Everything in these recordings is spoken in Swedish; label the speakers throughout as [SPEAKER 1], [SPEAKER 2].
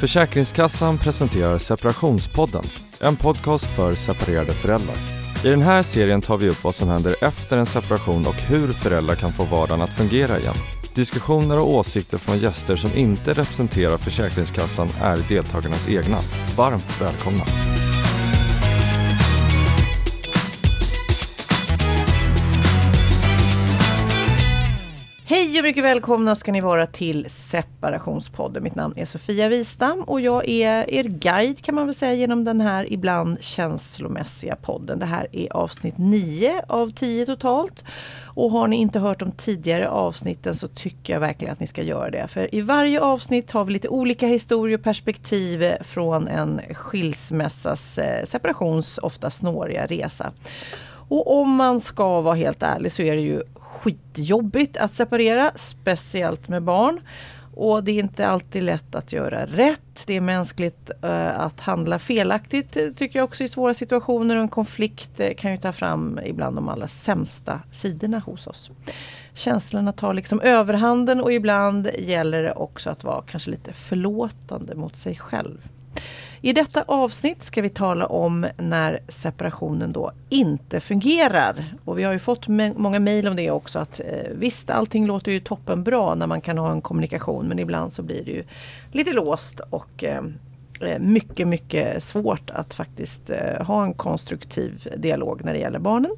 [SPEAKER 1] Försäkringskassan presenterar Separationspodden, en podcast för separerade föräldrar. I den här serien tar vi upp vad som händer efter en separation och hur föräldrar kan få vardagen att fungera igen. Diskussioner och åsikter från gäster som inte representerar Försäkringskassan är deltagarnas egna. Varmt välkomna!
[SPEAKER 2] Och mycket välkomna ska ni vara till Separationspodden. Mitt namn är Sofia Wistam och jag är er guide kan man väl säga genom den här ibland känslomässiga podden. Det här är avsnitt 9 av 10 totalt. Och har ni inte hört de tidigare avsnitten så tycker jag verkligen att ni ska göra det. För i varje avsnitt har vi lite olika historier och perspektiv från en skilsmässas, eh, separations, ofta snåriga resa. Och om man ska vara helt ärlig så är det ju skitjobbigt att separera, speciellt med barn. Och det är inte alltid lätt att göra rätt. Det är mänskligt uh, att handla felaktigt eh, tycker jag också i svåra situationer och en konflikt uh, kan ju ta fram ibland de allra sämsta sidorna hos oss. Känslorna tar liksom överhanden och ibland gäller det också att vara kanske lite förlåtande mot sig själv. I detta avsnitt ska vi tala om när separationen då inte fungerar. Och vi har ju fått många mejl om det också att eh, visst allting låter ju toppenbra när man kan ha en kommunikation men ibland så blir det ju lite låst och eh, eh mycket, mycket svårt att faktiskt eh, ha en konstruktiv dialog när det gäller barnen.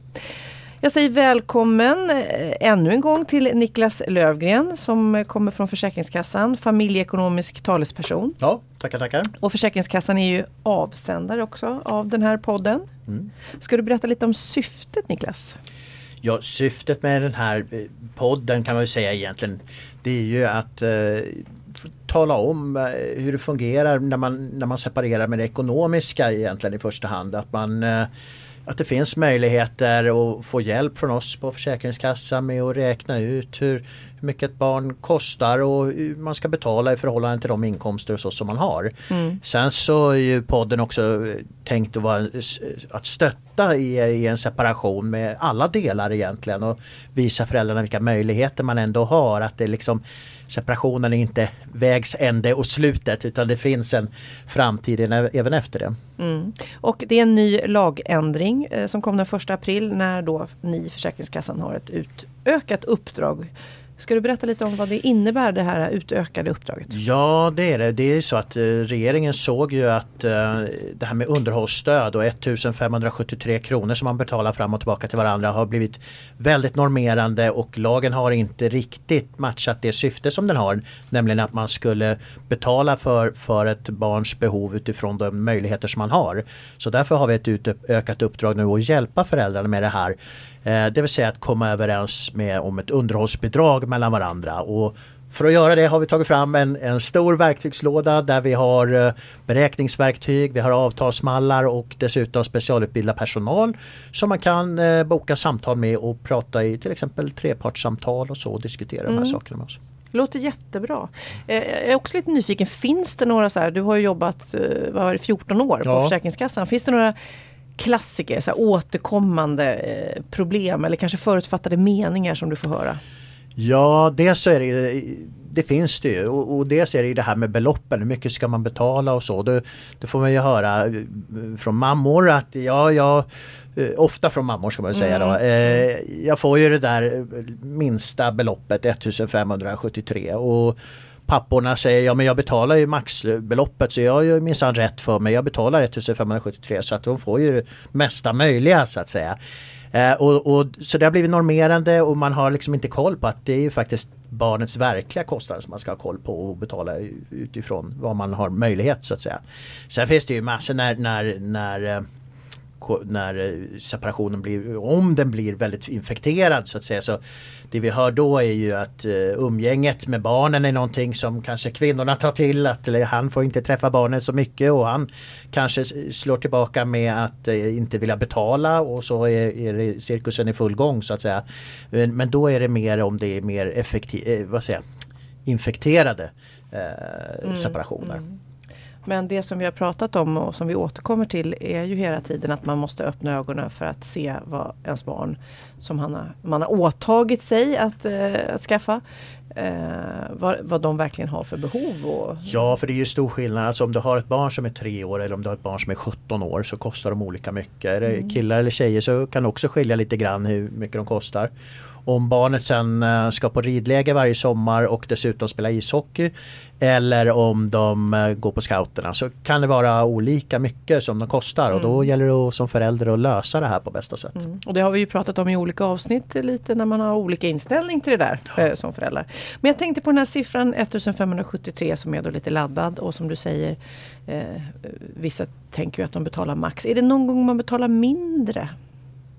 [SPEAKER 2] Jag säger välkommen eh, ännu en gång till Niklas Lövgren som kommer från Försäkringskassan, familjeekonomisk talesperson.
[SPEAKER 3] Ja, tackar, tackar.
[SPEAKER 2] Och Försäkringskassan är ju avsändare också av den här podden. Mm. Ska du berätta lite om syftet Niklas?
[SPEAKER 3] Ja, syftet med den här eh, podden kan man ju säga egentligen det är ju att eh, tala om eh, hur det fungerar när man, när man separerar med det ekonomiska egentligen i första hand. Att man eh, att det finns möjligheter att få hjälp från oss på Försäkringskassan med att räkna ut hur mycket ett barn kostar och hur man ska betala i förhållande till de inkomster och så som man har. Mm. Sen så är ju podden också tänkt att, vara, att stötta i, i en separation med alla delar egentligen och visa föräldrarna vilka möjligheter man ändå har. Att det liksom separationen är inte vägs ände och slutet utan det finns en framtid även efter det.
[SPEAKER 2] Mm. Och det är en ny lagändring eh, som kom den 1 april när då ni Försäkringskassan har ett utökat uppdrag Ska du berätta lite om vad det innebär det här utökade uppdraget?
[SPEAKER 3] Ja det är det. Det är så att eh, regeringen såg ju att eh, det här med underhållsstöd och 1573 kronor som man betalar fram och tillbaka till varandra har blivit väldigt normerande och lagen har inte riktigt matchat det syfte som den har. Nämligen att man skulle betala för, för ett barns behov utifrån de möjligheter som man har. Så därför har vi ett utökat uppdrag nu att hjälpa föräldrarna med det här. Eh, det vill säga att komma överens med, om ett underhållsbidrag mellan varandra. Och för att göra det har vi tagit fram en, en stor verktygslåda där vi har eh, beräkningsverktyg, vi har avtalsmallar och dessutom specialutbildad personal som man kan eh, boka samtal med och prata i till exempel trepartssamtal och så och diskutera mm. de här mm. sakerna med oss.
[SPEAKER 2] Låter jättebra. Jag är också lite nyfiken, finns det några så här, du har ju jobbat vad 14 år på ja. Försäkringskassan, finns det några klassiker, så här, återkommande eh, problem eller kanske förutfattade meningar som du får höra?
[SPEAKER 3] Ja, dels så är det det finns det ju och, och dels är det det här med beloppen, hur mycket ska man betala och så. Det, det får man ju höra eh, från mammor att ja, ja eh, ofta från mammor ska man säga då. Mm. Eh, jag får ju det där minsta beloppet 1573 och papporna säger ja men jag betalar ju maxbeloppet så jag har ju minsann rätt för mig. Jag betalar 1573 så att de får ju det mesta möjliga så att säga. Eh, och, och, så det har blivit normerande och man har liksom inte koll på att det är ju faktiskt barnets verkliga kostnader som man ska ha koll på och betala utifrån vad man har möjlighet så att säga. Sen finns det ju massor när, när, när eh, när eh, separationen blir, om den blir väldigt infekterad så att säga. Så det vi hör då är ju att uh, umgänget med barnen är någonting som kanske kvinnorna tar till. Att eller, han får inte träffa barnen så mycket och han kanske slår tillbaka med att uh, inte vilja betala och så är, är cirkusen i full gång så att säga. Men, då är det mer om det är mer effektiv, vad säger jag, infekterade mm, separationer. Mm.
[SPEAKER 2] Men det som vi har pratat om och som vi återkommer till är ju hela tiden att man måste öppna ögonen för att se vad ens barn som han har, man har åtagit sig att, eh, att skaffa eh, vad, vad de verkligen har för behov. Och...
[SPEAKER 3] Ja, för det är ju stor skillnad. Alltså om du har ett barn som är tre år eller om du har ett barn som är 17 år så kostar de olika mycket. Är det mm. killar eller tjejer så kan det också skilja lite grann hur mycket de kostar. Om barnet sen eh, ska på ridläger varje sommar och dessutom spela ishockey eller om de eh, går på scouterna så kan det vara olika mycket som de kostar och då mm. gäller det som förälder att lösa det här på bästa sätt. Mm.
[SPEAKER 2] Och det har vi ju pratat om i olika avsnitt lite när man har olika inställning till det där. Eh, som förälder. Men jag tänkte på den här siffran 1573 som är då lite laddad och som du säger eh, Vissa tänker ju att de betalar max. Är det någon gång man betalar mindre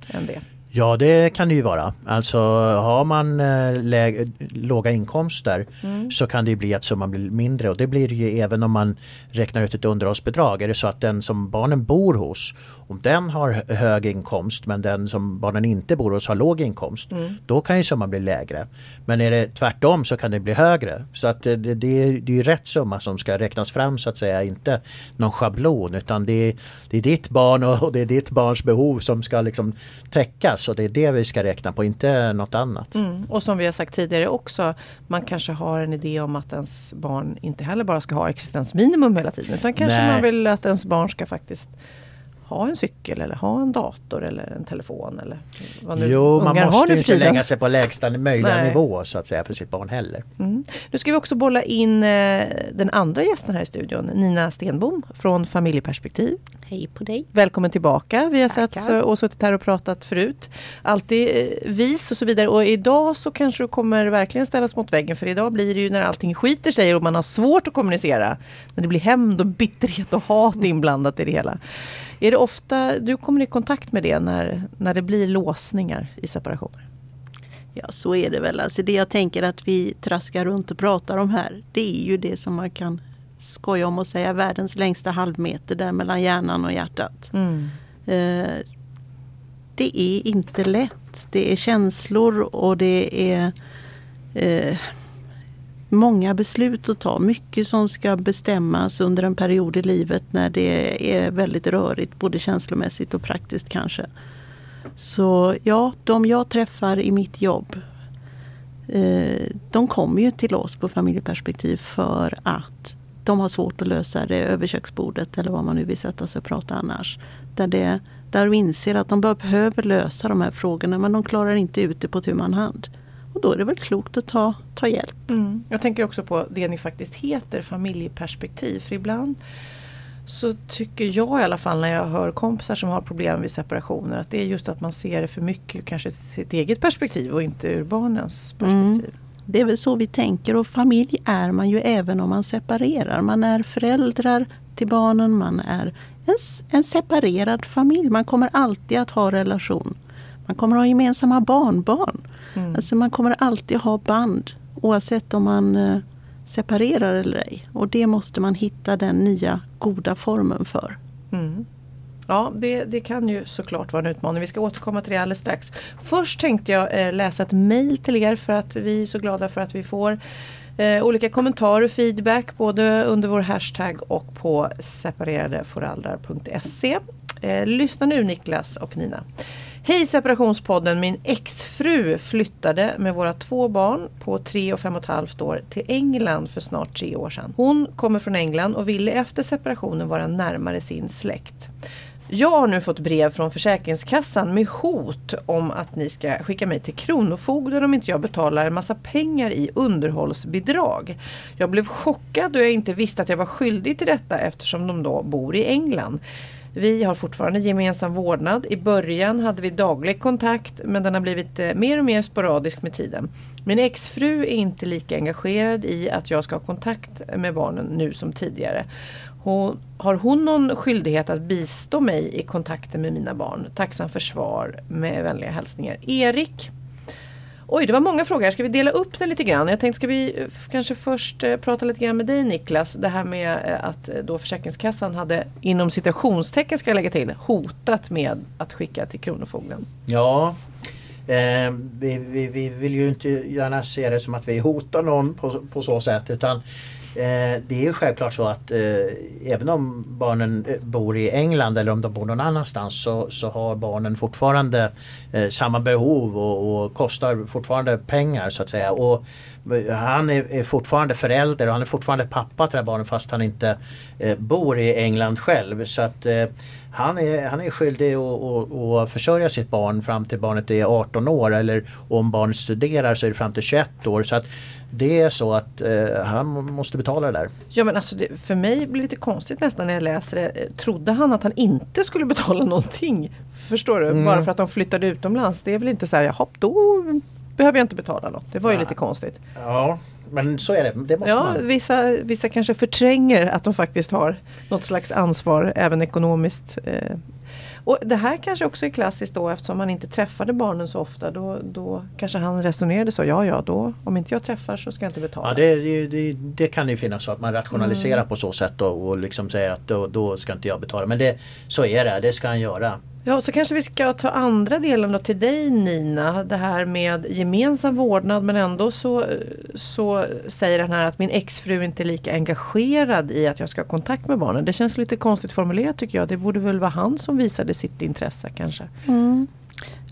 [SPEAKER 2] än det?
[SPEAKER 3] Ja det kan det ju vara. Alltså har man äh, låga inkomster mm. så kan det bli att summan blir mindre och det blir det ju även om man räknar ut ett underhållsbidrag. Är det så att den som barnen bor hos, om den har hög inkomst men den som barnen inte bor hos har låg inkomst, mm. då kan ju summan bli lägre. Men är det tvärtom så kan det bli högre. Så att det, det, det är, det är rätt summa som ska räknas fram så att säga, inte någon schablon utan det är, det är ditt barn och det är ditt barns behov som ska liksom täckas så det är det vi ska räkna på, inte något annat.
[SPEAKER 2] Mm. Och som vi har sagt tidigare också, man kanske har en idé om att ens barn inte heller bara ska ha existensminimum hela tiden. Utan kanske Nej. man vill att ens barn ska faktiskt ha en cykel eller ha en dator eller en telefon eller
[SPEAKER 3] vad nu Jo, man måste ju inte lägga sig på lägsta möjliga Nej. nivå så att säga för sitt barn heller.
[SPEAKER 2] Mm. Nu ska vi också bolla in eh, den andra gästen här i studion, Nina Stenbom från Familjeperspektiv.
[SPEAKER 4] Hej på dig!
[SPEAKER 2] Välkommen tillbaka. Vi har sett och suttit här och pratat förut. Alltid eh, vis och så vidare och idag så kanske du kommer verkligen ställas mot väggen för idag blir det ju när allting skiter sig och man har svårt att kommunicera. När det blir hämnd och bitterhet och hat inblandat i det hela. Är det ofta du kommer i kontakt med det när, när det blir låsningar i separationer?
[SPEAKER 4] Ja så är det väl. Alltså det jag tänker att vi traskar runt och pratar om här det är ju det som man kan skoja om och säga världens längsta halvmeter där mellan hjärnan och hjärtat. Mm. Eh, det är inte lätt. Det är känslor och det är eh, många beslut att ta. Mycket som ska bestämmas under en period i livet när det är väldigt rörigt, både känslomässigt och praktiskt kanske. Så ja, de jag träffar i mitt jobb eh, de kommer ju till oss på familjeperspektiv för att de har svårt att lösa det över köksbordet eller vad man nu vill sätta sig och prata annars. Där, det, där de inser att de behöver lösa de här frågorna men de klarar inte ut det på tu man hand. Och då är det väl klokt att ta, ta hjälp.
[SPEAKER 2] Mm. Jag tänker också på det ni faktiskt heter, familjeperspektiv. För ibland så tycker jag i alla fall när jag hör kompisar som har problem vid separationer att det är just att man ser det för mycket kanske sitt eget perspektiv och inte ur barnens mm. perspektiv. Mm.
[SPEAKER 4] Det är väl så vi tänker och familj är man ju även om man separerar. Man är föräldrar till barnen, man är en, en separerad familj. Man kommer alltid att ha relation. Man kommer ha gemensamma barnbarn. Mm. Alltså man kommer alltid ha band oavsett om man eh, separerar eller ej. Och det måste man hitta den nya goda formen för. Mm.
[SPEAKER 2] Ja, det, det, kan ju såklart vara en utmaning. Vi ska återkomma till det alldeles strax. Först tänkte jag eh, läsa ett mail till er för att vi är så glada för att vi får eh, olika kommentarer och feedback både under vår hashtag och på separeradeföräldrar.se. Eh, lyssna nu Niklas och Nina. Hej separationspodden! Min exfru flyttade med våra två barn på tre och fem och ett halvt år till England för snart tre år sedan. Hon kommer från England och ville efter separationen vara närmare sin släkt. Jag har nu fått brev från Försäkringskassan med hot om att ni ska skicka mig till Kronofogden om inte jag betalar en massa pengar i underhållsbidrag. Jag blev chockad då jag inte visste att jag var skyldig till detta eftersom de då bor i England. Vi har fortfarande gemensam vårdnad. I början hade vi daglig kontakt men den har blivit eh, mer och mer sporadisk med tiden. Min exfru är inte lika engagerad i att jag ska ha kontakt med barnen nu som tidigare. Hon, har hon någon skyldighet att bistå mig i kontakten med mina barn? Tacksam för svar med vänliga hälsningar. Erik Oj, det var många frågor. Ska vi dela upp det lite grann? Jag tänkte, ska vi eh, kanske först eh, prata lite grann med dig Niklas. Det här med eh, att då Försäkringskassan hade, inom citationstecken ska jag lägga till, hotat med att skicka till Kronofogden.
[SPEAKER 3] Ja, eh, vi, vi, vi, vill ju inte gärna se det som att vi hotar någon på, på så sätt utan Eh, det är självklart så att eh, även om barnen eh, bor i England eller om de bor någon annanstans så, så har barnen fortfarande eh, samma behov och, och, kostar fortfarande pengar så att säga. Och eh, han är, är, fortfarande förälder och han är fortfarande pappa till det här barnet fast han inte eh, bor i England själv. Så att han är, han är skyldig att, att, att försörja sitt barn fram till barnet är 18 år eller om barnet studerar så är det fram till 21 år. Så att det är så att eh, han måste betala det där.
[SPEAKER 2] Ja men alltså det, för mig blir det lite konstigt nästan när jag läser det. Trodde han att han inte skulle betala någonting? Förstår du? Mm. Bara för att de flyttade utomlands. Det är väl inte så här, jaha då behöver jag inte betala något. Det var ju ja. lite konstigt.
[SPEAKER 3] Ja men så är det. det måste
[SPEAKER 2] ja,
[SPEAKER 3] man.
[SPEAKER 2] Vissa, vissa kanske förtränger att de faktiskt har något slags ansvar även ekonomiskt. Eh, och det här kanske också är klassiskt då eftersom han inte träffade barnen så ofta. Då, då kanske han resonerade så, ja ja då om inte jag träffar så ska jag inte betala.
[SPEAKER 3] Ja, det, det, det kan ju finnas så att man rationaliserar mm. på så sätt och, och liksom säger att då, då ska inte jag betala. Men det, så är det, det ska han göra.
[SPEAKER 2] Ja, så kanske vi ska ta andra delen då till dig Nina. Det här med gemensam vårdnad men ändå så, så säger han här att min exfru inte är lika engagerad i att jag ska ha kontakt med barnen. Det känns lite konstigt formulerat tycker jag. Det borde väl vara han som visade sitt intresse kanske.
[SPEAKER 4] Mm.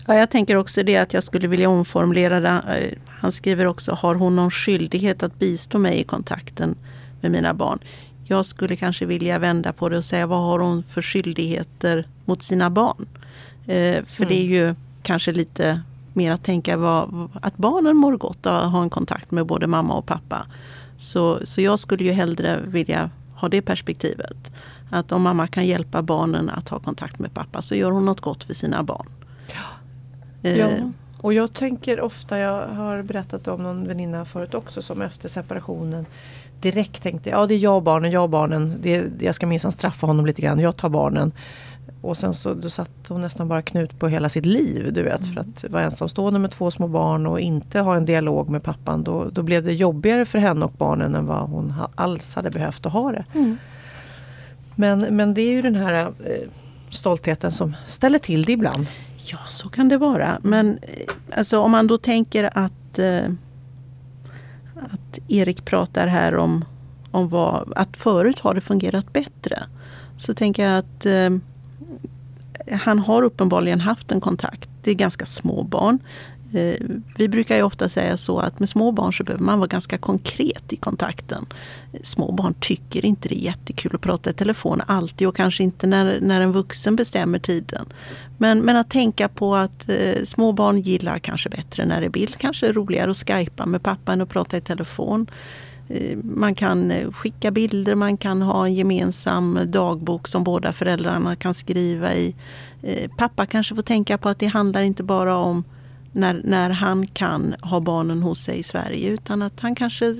[SPEAKER 4] Ja, jag tänker också det att jag skulle vilja omformulera det. Han skriver också, har hon någon skyldighet att bistå mig i kontakten med mina barn? Jag skulle kanske vilja vända på det och säga vad har hon för skyldigheter mot sina barn? Eh, för mm. det är ju kanske lite mer att tänka vad, att barnen mår gott av att ha en kontakt med både mamma och pappa. Så, så jag skulle ju hellre vilja ha det perspektivet. Att om mamma kan hjälpa barnen att ha kontakt med pappa så gör hon något gott för sina barn.
[SPEAKER 2] Ja. Eh, ja. Och jag tänker ofta, jag har berättat om någon väninna förut också som efter separationen direkt tänkte ja det är jag och barnen, jag och barnen. Det, jag ska minsann straffa honom lite grann, jag tar barnen. Och sen så då satt hon nästan bara knut på hela sitt liv. Du vet, mm. För att vara ensamstående med två små barn och inte ha en dialog med pappan. Då, då blev det jobbigare för henne och barnen än vad hon alls hade behövt att ha det. Mm. Men, men det är ju den här eh, stoltheten som ställer till det ibland.
[SPEAKER 4] Ja, så kan det vara. Men eh, alltså, om man då tänker att eh, att Erik pratar här om, om vad, att förut har det fungerat bättre. Så tänker jag att eh, han har uppenbarligen haft en kontakt. Det är ganska små barn. Eh, vi brukar ju ofta säga så att med små barn så behöver man vara ganska konkret i kontakten. Små barn tycker inte det är jättekul att prata i telefon alltid och kanske inte när, när en vuxen bestämmer tiden. Men, men att tänka på att eh, små barn gillar kanske bättre när det är bild, kanske är roligare att skypa med pappa än att prata i telefon. Eh, man kan eh, skicka bilder, man kan ha en gemensam dagbok som båda föräldrarna kan skriva i. Eh, pappa kanske får tänka på att det handlar inte bara om när, när han kan ha barnen hos sig i Sverige utan att han kanske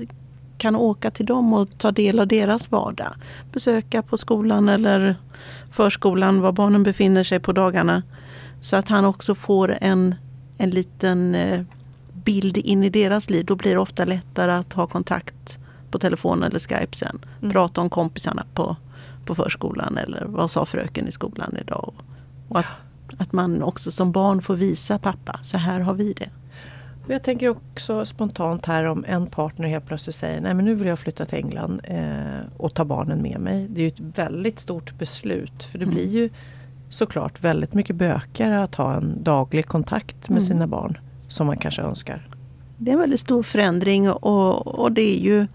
[SPEAKER 4] kan åka till dem och ta del av deras vardag. Besöka på skolan eller förskolan var barnen befinner sig på dagarna. Så att han också får en, en liten bild in i deras liv. Då blir det ofta lättare att ha kontakt på telefon eller Skype sen. Mm. Prata om kompisarna på, på förskolan eller vad sa fröken i skolan idag. Och att att man också som barn får visa pappa, så här har vi det.
[SPEAKER 2] Jag tänker också spontant här om en partner helt plötsligt säger nej men nu vill jag flytta till England eh, och ta barnen med mig. Det är ju ett väldigt stort beslut för det mm. blir ju såklart väldigt mycket bökigare att ha en daglig kontakt med mm. sina barn som man kanske önskar.
[SPEAKER 4] Det är en väldigt stor förändring och, och det är ju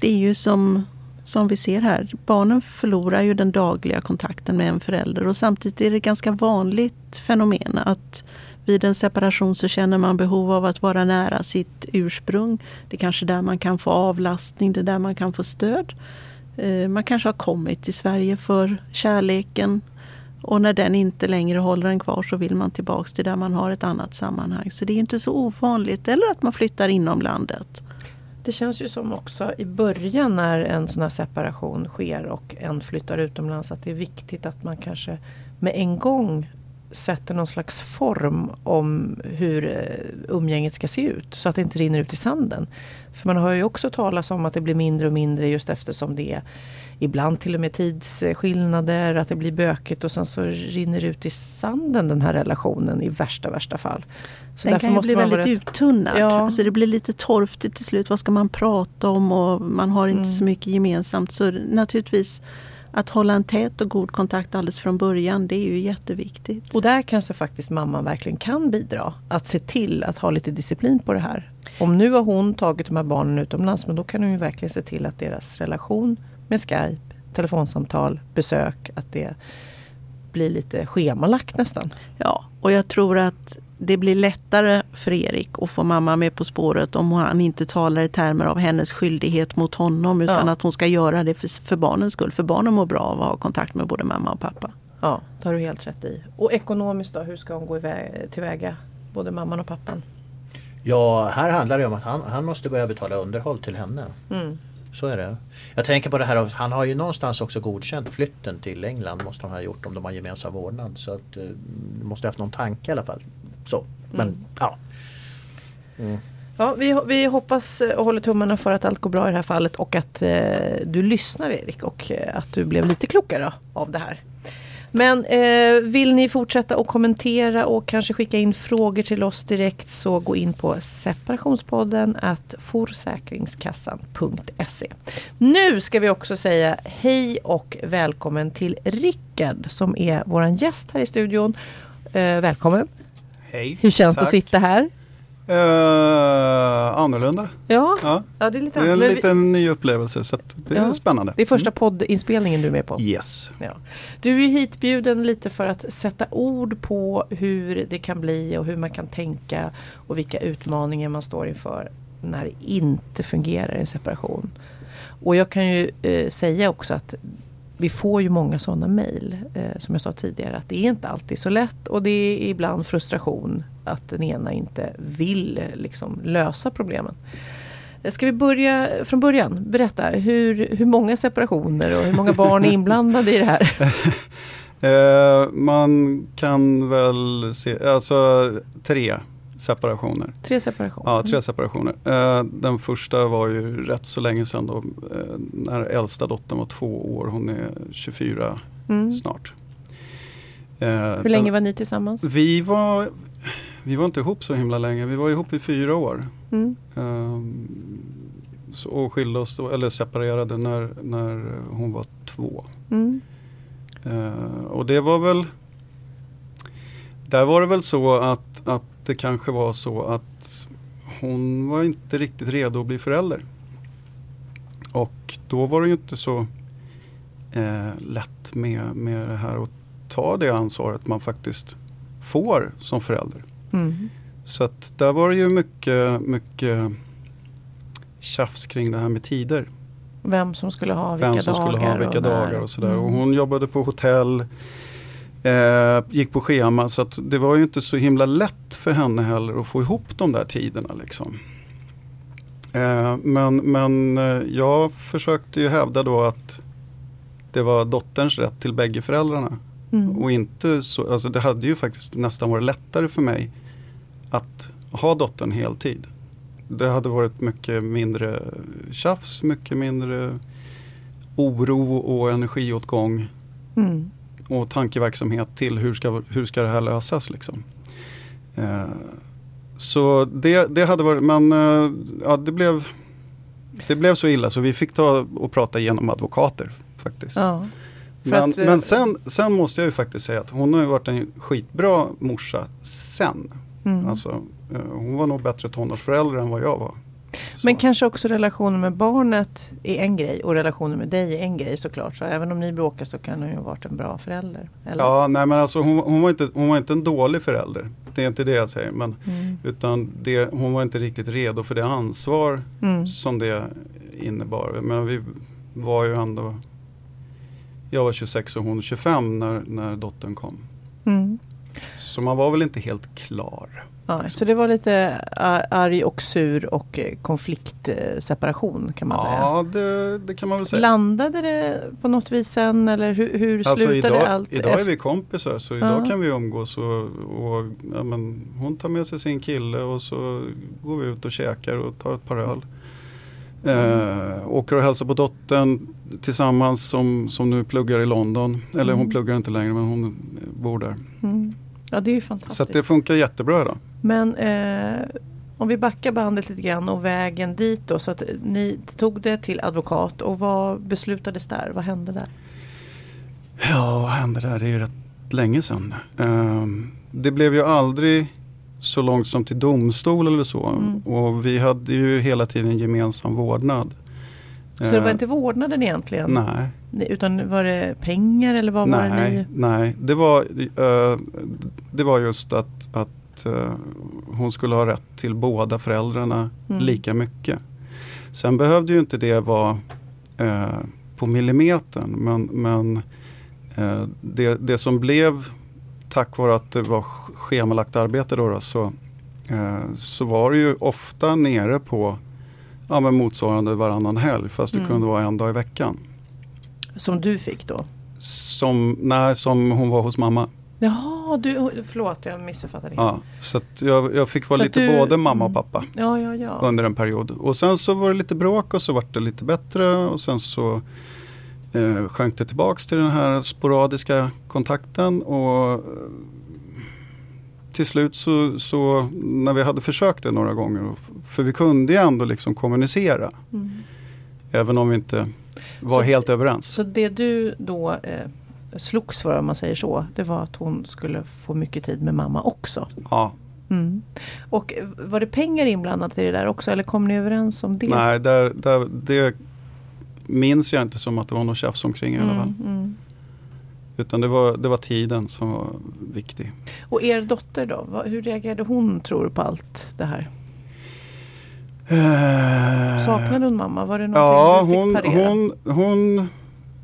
[SPEAKER 4] det är ju som som vi ser här, barnen förlorar ju den dagliga kontakten med en förälder och samtidigt är det ett ganska vanligt fenomen att vid en separation så känner man behov av att vara nära sitt ursprung. Det är kanske där man kan få avlastning, det är där man kan få stöd. Eh, man kanske har kommit till Sverige för kärleken och när den inte längre håller en kvar så vill man tillbaks till där man har ett annat sammanhang. Så det är inte så ovanligt. Eller att man flyttar inom landet.
[SPEAKER 2] Det känns ju som också i början när en sån här separation sker och en flyttar utomlands att det är viktigt att man kanske med en gång sätter någon slags form om hur eh, umgänget ska se ut. Så att det inte rinner ut i sanden. För man har ju också talat om att det blir mindre och mindre just eftersom det är ibland till och med tidsskillnader, att det blir bökigt och sen så rinner det ut i sanden den här relationen i värsta, värsta fall.
[SPEAKER 4] Så den kan ju bli väldigt rätt... uttunnad. Ja. Alltså det blir lite torftigt till slut. Vad ska man prata om och man har inte mm. så mycket gemensamt. Så naturligtvis att hålla en tät och god kontakt alldeles från början, det är ju jätteviktigt.
[SPEAKER 2] Och där kanske faktiskt mamman verkligen kan bidra. Att se till att ha lite disciplin på det här. Om nu har hon tagit de här barnen utomlands, men då kan hon ju verkligen se till att deras relation med Skype, telefonsamtal, besök, att det blir lite schemalagt nästan.
[SPEAKER 4] Ja, och jag tror att det blir lättare för Erik att få mamma med på spåret om han inte talar i termer av hennes skyldighet mot honom utan ja. att hon ska göra det för, för barnens skull. För barnen mår bra av att ha kontakt med både mamma och pappa.
[SPEAKER 2] Ja, det har du helt rätt i. Och ekonomiskt då, hur ska hon gå iväg, tillväga? Både mamman och pappan?
[SPEAKER 3] Ja, här handlar det om att han, han måste börja betala underhåll till henne. Mm. Så är det. Jag tänker på det här, han har ju någonstans också godkänt flytten till England måste han ha gjort om de har gemensam vårdnad. Så att, uh, måste ha haft någon tanke i alla fall. Så, men mm. ja.
[SPEAKER 2] Mm. Ja, vi, vi hoppas och håller tummarna för att allt går bra i det här fallet och att eh, du lyssnar Erik och eh, att du blev lite klokare av det här. Men eh, vill ni fortsätta att kommentera och kanske skicka in frågor till oss direkt så gå in på separationspodden at forsäkringskassan.se. Nu ska vi också säga hej och välkommen till Rickard som är våran gäst här i studion. Eh, välkommen!
[SPEAKER 5] Hej!
[SPEAKER 2] Hur känns Tack. det att sitta här?
[SPEAKER 5] Uh, annorlunda.
[SPEAKER 2] Ja, ja. ja det är lite
[SPEAKER 5] Det är en liten ny upplevelse så det ja. är spännande.
[SPEAKER 2] Det är första mm. poddinspelningen du är med på?
[SPEAKER 5] Yes.
[SPEAKER 2] Ja. Du är hitbjuden lite för att sätta ord på hur det kan bli och hur man kan tänka och vilka utmaningar man står inför när det inte fungerar i en separation. Och jag kan ju eh, säga också att vi får ju många sådana mejl. Eh, som jag sa tidigare att det är inte alltid så lätt och det är ibland frustration att den ena inte vill liksom, lösa problemen. Ska vi börja från början? Berätta, hur, hur många separationer och hur många barn är inblandade i det här?
[SPEAKER 5] eh, man kan väl se, alltså tre separationer.
[SPEAKER 2] Tre separationer?
[SPEAKER 5] Ja, tre separationer. Eh, den första var ju rätt så länge sedan då, eh, när äldsta dottern var två år. Hon är 24 mm. snart.
[SPEAKER 2] Hur länge var ni tillsammans?
[SPEAKER 5] Vi var, vi var inte ihop så himla länge. Vi var ihop i fyra år. Mm. Så, och skilde oss, då, eller separerade när, när hon var två. Mm. och det var väl där var det väl så att, att det kanske var så att hon var inte riktigt redo att bli förälder. Och då var det ju inte så eh, lätt med, med det här att ta det ansvaret man faktiskt får som förälder. Mm. Så att där var det ju mycket, mycket tjafs kring det här med tider.
[SPEAKER 2] Vem som skulle ha vilka
[SPEAKER 5] Vem som
[SPEAKER 2] dagar.
[SPEAKER 5] Skulle ha vilka och dagar och sådär. Mm. Och hon jobbade på hotell Eh, gick på schema så att det var ju inte så himla lätt för henne heller att få ihop de där tiderna. Liksom. Eh, men men eh, jag försökte ju hävda då att det var dotterns rätt till bägge föräldrarna. Mm. Och inte så, alltså det hade ju faktiskt nästan varit lättare för mig att ha dottern heltid. Det hade varit mycket mindre tjafs, mycket mindre oro och energiåtgång. Mm och tankeverksamhet till hur ska, hur ska det här lösas. Liksom. Eh, så det, det hade varit, men eh, ja, det, blev, det blev så illa så vi fick ta och prata genom advokater faktiskt. Ja, men, att, men sen, sen måste jag ju faktiskt säga att hon har ju varit en skitbra morsa sen. Mm. Alltså, eh, hon var nog bättre tonårsförälder än vad jag var.
[SPEAKER 2] Men kanske också relationen med barnet är en grej och relationen med dig är en grej såklart. Så även om ni bråkar så kan hon ju ha varit en bra förälder.
[SPEAKER 5] Eller? Ja, nej men alltså hon, hon, var inte, hon var inte en dålig förälder. Det är inte det jag säger. Men, mm. Utan det, hon var inte riktigt redo för det ansvar mm. som det innebar. Men vi var ju ändå jag var 26 och hon 25 när, när dottern kom. Mm. Så man var väl inte helt klar.
[SPEAKER 2] Ja, så det var lite arg och sur och eh, konfliktseparation kan man
[SPEAKER 5] ja,
[SPEAKER 2] säga?
[SPEAKER 5] Ja, det, det, kan man väl säga.
[SPEAKER 2] Landade det på något vis sen eller hur, hur
[SPEAKER 5] alltså
[SPEAKER 2] slutade
[SPEAKER 5] idag,
[SPEAKER 2] allt?
[SPEAKER 5] Idag är vi kompisar så idag
[SPEAKER 2] Ja.
[SPEAKER 5] kan vi umgås och, och ja, men, hon tar med sig sin kille och så går vi ut och käkar och tar ett par öl. Eh, åker och hälsar på dottern tillsammans som, som nu pluggar i London. Eller hon
[SPEAKER 2] Mm.
[SPEAKER 5] pluggar inte längre men hon bor där.
[SPEAKER 2] Mm. Ja det är ju fantastiskt.
[SPEAKER 5] Så det funkar jättebra idag.
[SPEAKER 2] Men eh, om vi backar bandet lite grann och vägen dit då. Så att ni tog det till advokat och vad beslutades där? Vad hände där?
[SPEAKER 5] Ja, vad hände där? Det är ju rätt länge sedan. Ehm, det blev ju aldrig så långt som till domstol eller så.
[SPEAKER 2] Mm.
[SPEAKER 5] Och vi hade ju hela tiden gemensam vårdnad.
[SPEAKER 2] Så det var
[SPEAKER 5] Eh,
[SPEAKER 2] inte vårdnaden egentligen?
[SPEAKER 5] Nej,
[SPEAKER 2] Utan var det pengar eller vad var det
[SPEAKER 5] nej,
[SPEAKER 2] ni?
[SPEAKER 5] nej. Det var, eh, det var just att, att eh, hon skulle ha rätt till båda föräldrarna
[SPEAKER 2] Mm.
[SPEAKER 5] lika mycket. Sen behövde ju inte det vara på millimetern men, men det, det som blev tack vare att det var sch- schemalagt arbete då, då så, så var det ju ofta nere på ja, men motsvarande varannan helg fast det
[SPEAKER 2] Mm.
[SPEAKER 5] kunde vara en dag i veckan.
[SPEAKER 2] Som du fick då?
[SPEAKER 5] Som, nej, som hon var hos mamma.
[SPEAKER 2] Jaha, du, förlåt jag missuppfattade. Ja,
[SPEAKER 5] så jag, jag fick vara
[SPEAKER 2] Så
[SPEAKER 5] lite
[SPEAKER 2] du-
[SPEAKER 5] både mamma och
[SPEAKER 2] mm.
[SPEAKER 5] pappa
[SPEAKER 2] ja, ja. ja.
[SPEAKER 5] under en period. Och sen så var det lite bråk och så var det lite bättre och sen så eh, sjönk det tillbaks till den här sporadiska kontakten och eh, till slut så, så när vi hade försökt det några gånger, för vi kunde ju ändå liksom kommunicera
[SPEAKER 2] Mm.
[SPEAKER 5] även om vi inte var
[SPEAKER 2] Så-
[SPEAKER 5] helt överens.
[SPEAKER 2] Så det du då eh, slogs för om man säger så. Det var att hon skulle få mycket tid med mamma också.
[SPEAKER 5] Ja,
[SPEAKER 2] Mm. Och var det pengar inblandat i det där också eller kom ni överens om det?
[SPEAKER 5] nej, där, där, det minns jag inte som att det var något tjafs omkring i alla fall.
[SPEAKER 2] Mm, mm.
[SPEAKER 5] Utan det var, det var tiden som var viktig.
[SPEAKER 2] Och er dotter då? Hur reagerade hon tror du på allt det här? Saknade hon mamma? Var det någonting
[SPEAKER 5] Ja,
[SPEAKER 2] fick
[SPEAKER 5] hon,
[SPEAKER 2] parera?
[SPEAKER 5] hon, hon,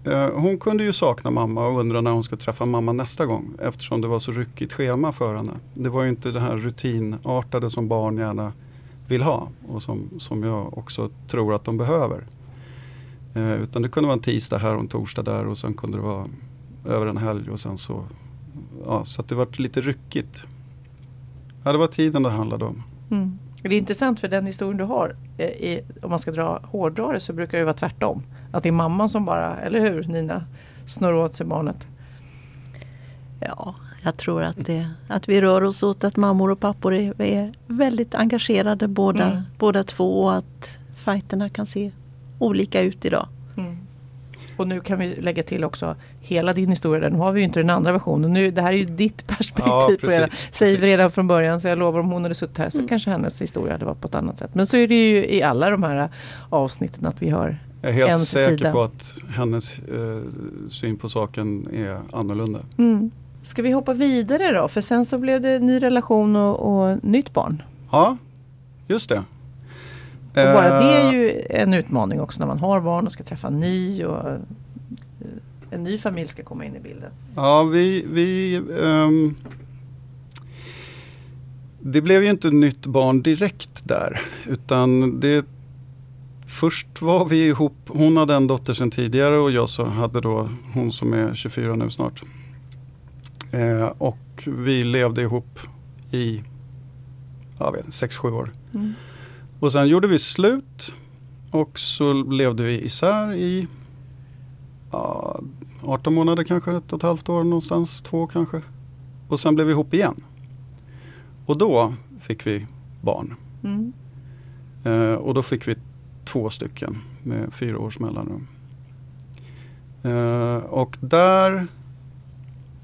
[SPEAKER 5] eh, hon kunde ju sakna mamma och undra när hon ska träffa mamma nästa gång. Eftersom det var så ryckigt schema för henne. Det var ju inte det här rutinartade som barn gärna vill ha. Och som, som jag också tror att de behöver. Eh, utan det kunde vara en tisdag här och en torsdag där och sen kunde det vara över en helg och sen så. Ja, så att det var lite ryckigt. Ja, det var tiden det handlade om.
[SPEAKER 2] Mm. Det är intressant för den historien du har. eh, I, om man ska dra hårdra det så brukar det vara tvärtom. Att det är mamman som bara, eller hur Nina, snor åt sig barnet.
[SPEAKER 4] Ja, jag tror att, det, att vi rör oss åt att mammor och pappor är, är väldigt engagerade båda,
[SPEAKER 2] Mm.
[SPEAKER 4] båda två och att fighterna kan se olika ut idag.
[SPEAKER 2] Och nu kan vi lägga till också hela din historia. där. Nu har vi ju inte den andra versionen. Nu, det här är ju ditt perspektiv
[SPEAKER 5] Ja,
[SPEAKER 2] på det.
[SPEAKER 5] precis,
[SPEAKER 2] Säger vi
[SPEAKER 5] precis.
[SPEAKER 2] redan från början. Så jag lovar om hon hade suttit här så
[SPEAKER 4] Mm.
[SPEAKER 2] kanske hennes historia hade varit på ett annat sätt. Men så är det ju i alla de här avsnitten att vi hör.
[SPEAKER 5] Jag är helt säker
[SPEAKER 2] sida.
[SPEAKER 5] på att hennes eh, syn på saken är annorlunda.
[SPEAKER 2] Mm. Ska vi hoppa vidare då? För sen så blev det ny relation och, och nytt barn.
[SPEAKER 5] Ja, just det.
[SPEAKER 2] Och bara det är
[SPEAKER 5] Eh,
[SPEAKER 2] ju en utmaning också när man har barn och ska träffa en ny. Och, eh, en ny familj ska komma in i bilden.
[SPEAKER 5] Ja, vi... vi ehm, det blev ju inte nytt barn direkt där. Utan det... Först var vi ihop. Hon hade en dotter sedan tidigare och jag så hade då hon som är 24 nu snart. Eh, och vi levde ihop i jag vet, 6-7 år.
[SPEAKER 2] Mm.
[SPEAKER 5] Och sen gjorde vi slut. Och så levde vi isär i ja, 18 månader kanske, ett och ett halvt år någonstans, två kanske. Och sen blev vi ihop igen. Och då fick vi barn.
[SPEAKER 2] Mm.
[SPEAKER 5] Eh, och då fick vi två stycken med fyra års mellanrum. Eh, och där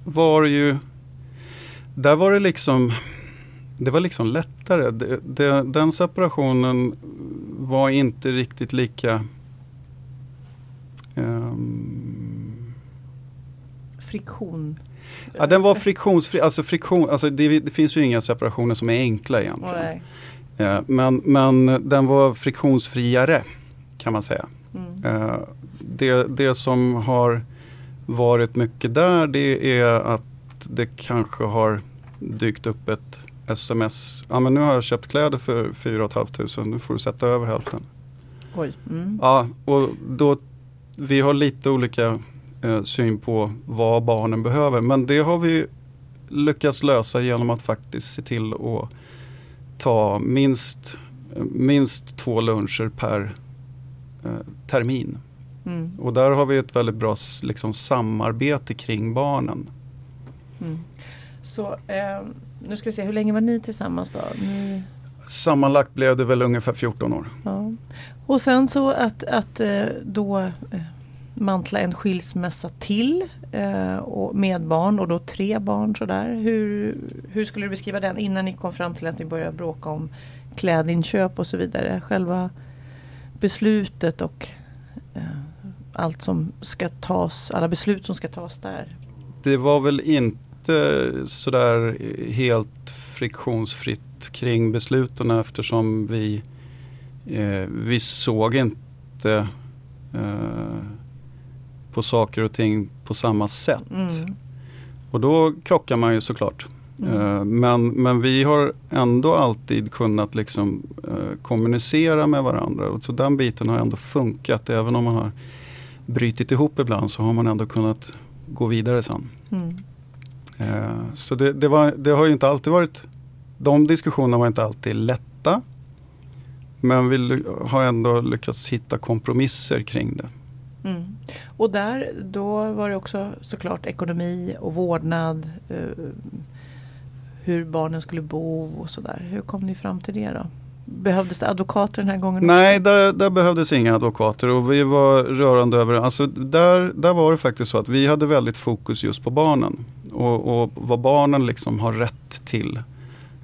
[SPEAKER 5] var ju, där var det liksom, det var liksom lättare. Det, det, den separationen var inte riktigt lika ehm,
[SPEAKER 2] Friktion.
[SPEAKER 5] Ja, den var friktionsfri. Alltså friktion, alltså det, det finns ju inga separationer som är enkla egentligen. Eh, Men, men den var friktionsfriare kan man säga.
[SPEAKER 2] Mm.
[SPEAKER 5] Eh, Det, det som har varit mycket där det är att det kanske har dykt upp ett sms. Ja men nu har jag köpt kläder för 4 500 nu får du sätta över hälften.
[SPEAKER 2] Oj. Mm.
[SPEAKER 5] Ja, och då, vi har lite olika eh, syn på vad barnen behöver. Men det har vi lyckats lösa genom att faktiskt se till att ta minst, minst två luncher per eh, termin.
[SPEAKER 2] Mm.
[SPEAKER 5] Och där har vi ett väldigt bra liksom, samarbete kring barnen.
[SPEAKER 2] Mm. Så eh, nu ska vi se, hur länge var ni tillsammans då? Ni...
[SPEAKER 5] Sammanlagt blev det väl ungefär 14 år.
[SPEAKER 2] Ja. Och sen så att, att eh, då eh, mantla en skilsmässa till eh, och med barn och då tre barn sådär. Hur, hur skulle du beskriva den innan ni kom fram till att ni började bråka om klädinköp och så vidare? Själva beslutet och allt som ska tas, alla beslut som ska tas där.
[SPEAKER 5] Det var väl inte sådär helt friktionsfritt kring besluten eftersom vi, eh, vi såg inte eh, på saker och ting på samma sätt.
[SPEAKER 2] Mm.
[SPEAKER 5] Och då krockar man ju såklart.
[SPEAKER 2] Mm.
[SPEAKER 5] Eh, men, men vi har ändå alltid kunnat liksom, eh, kommunicera med varandra. Och så den biten har ändå funkat. Även om man har brytit ihop ibland så har man ändå kunnat gå vidare sen.
[SPEAKER 2] Mm.
[SPEAKER 5] Eh, så det, det, var, det har ju inte alltid varit, de diskussionerna var inte alltid lätta. Men vi har ändå lyckats hitta kompromisser kring det.
[SPEAKER 2] Mm. Och där då var det också såklart ekonomi och vårdnad. Eh, hur barnen skulle bo och sådär. Hur kom ni fram till det då? Behövdes det advokater den här gången?
[SPEAKER 5] Nej, där, där behövdes inga advokater och vi var rörande över alltså där, där var det faktiskt så att vi hade väldigt fokus just på barnen. Och, och vad barnen liksom har rätt till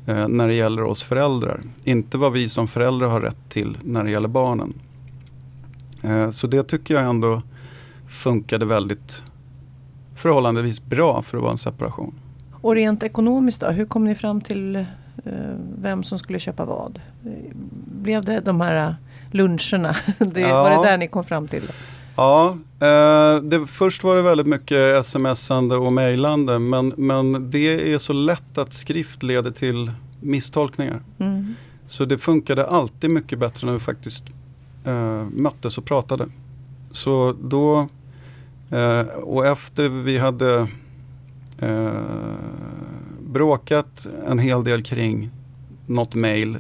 [SPEAKER 5] eh, när det gäller oss föräldrar. Inte vad vi som föräldrar har rätt till när det gäller barnen. Eh, så det tycker jag ändå funkade väldigt förhållandevis bra för att vara en separation.
[SPEAKER 2] Och rent ekonomiskt då? Hur kom ni fram till eh, vem som skulle köpa vad? Eh, Blev det de här luncherna? Det,
[SPEAKER 5] Ja.
[SPEAKER 2] Var det där ni kom fram till?
[SPEAKER 5] Ja, eh, det, först var det väldigt mycket smsande och mejlande men, men det är så lätt att skrift leder till misstolkningar.
[SPEAKER 2] Mm.
[SPEAKER 5] Så det funkade alltid mycket bättre när vi faktiskt eh, möttes och pratade. Så då, eh, och efter vi hade bråkat en hel del kring något mejl,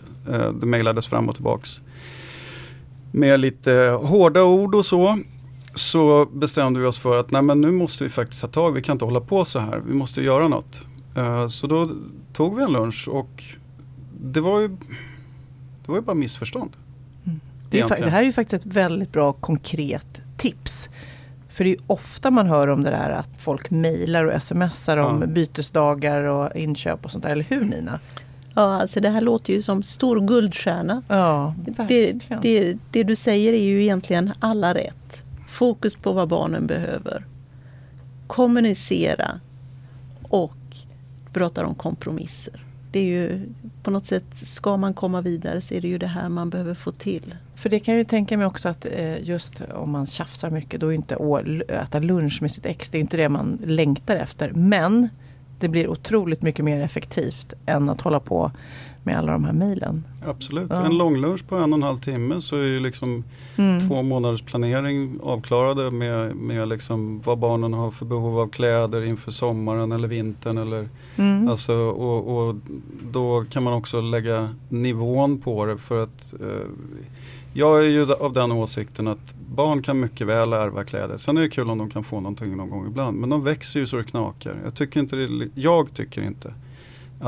[SPEAKER 5] det mejlades fram och tillbaks. Med lite hårda ord och så. Så bestämde vi oss för att nej men nu måste vi faktiskt ta tag, vi kan inte hålla på så här, vi måste göra något. Eh, så då tog vi en lunch och det var ju, det var ju bara missförstånd.
[SPEAKER 2] Det, är, det här är ju faktiskt ett väldigt bra konkret tips. För det är ju ofta man hör om det där att folk mejlar och smsar om
[SPEAKER 5] Ja.
[SPEAKER 2] bytesdagar och inköp och sånt där. Eller hur Nina?
[SPEAKER 4] Ja, alltså det här låter ju som stor guldstjärna.
[SPEAKER 2] Ja,
[SPEAKER 4] Det, det, det du säger är ju egentligen alla rätt. Fokus på vad barnen behöver. Kommunicera och pratar om kompromisser. Det är ju på något sätt, ska man komma vidare så är det ju det här man behöver få till.
[SPEAKER 2] För det kan jag ju tänka mig också att eh, just om man tjafsar mycket då är inte att äta lunch med sitt ex, det är inte det man längtar efter. Men det blir otroligt mycket mer effektivt än att hålla på med alla de här mejlen.
[SPEAKER 5] Absolut,
[SPEAKER 2] Ja.
[SPEAKER 5] en långlunch på en och en halv timme så är ju liksom
[SPEAKER 2] Mm.
[SPEAKER 5] två månaders planering avklarade med, med liksom vad barnen har för behov av kläder inför sommaren eller vintern. Eller,
[SPEAKER 2] Mm.
[SPEAKER 5] alltså, och, och då kan man också lägga nivån på det för att eh, jag är ju av den åsikten att barn kan mycket väl ärva kläder. Sen är det kul om de kan få någonting någon gång ibland. Men de växer ju så det knakar. Jag tycker inte, det, jag tycker inte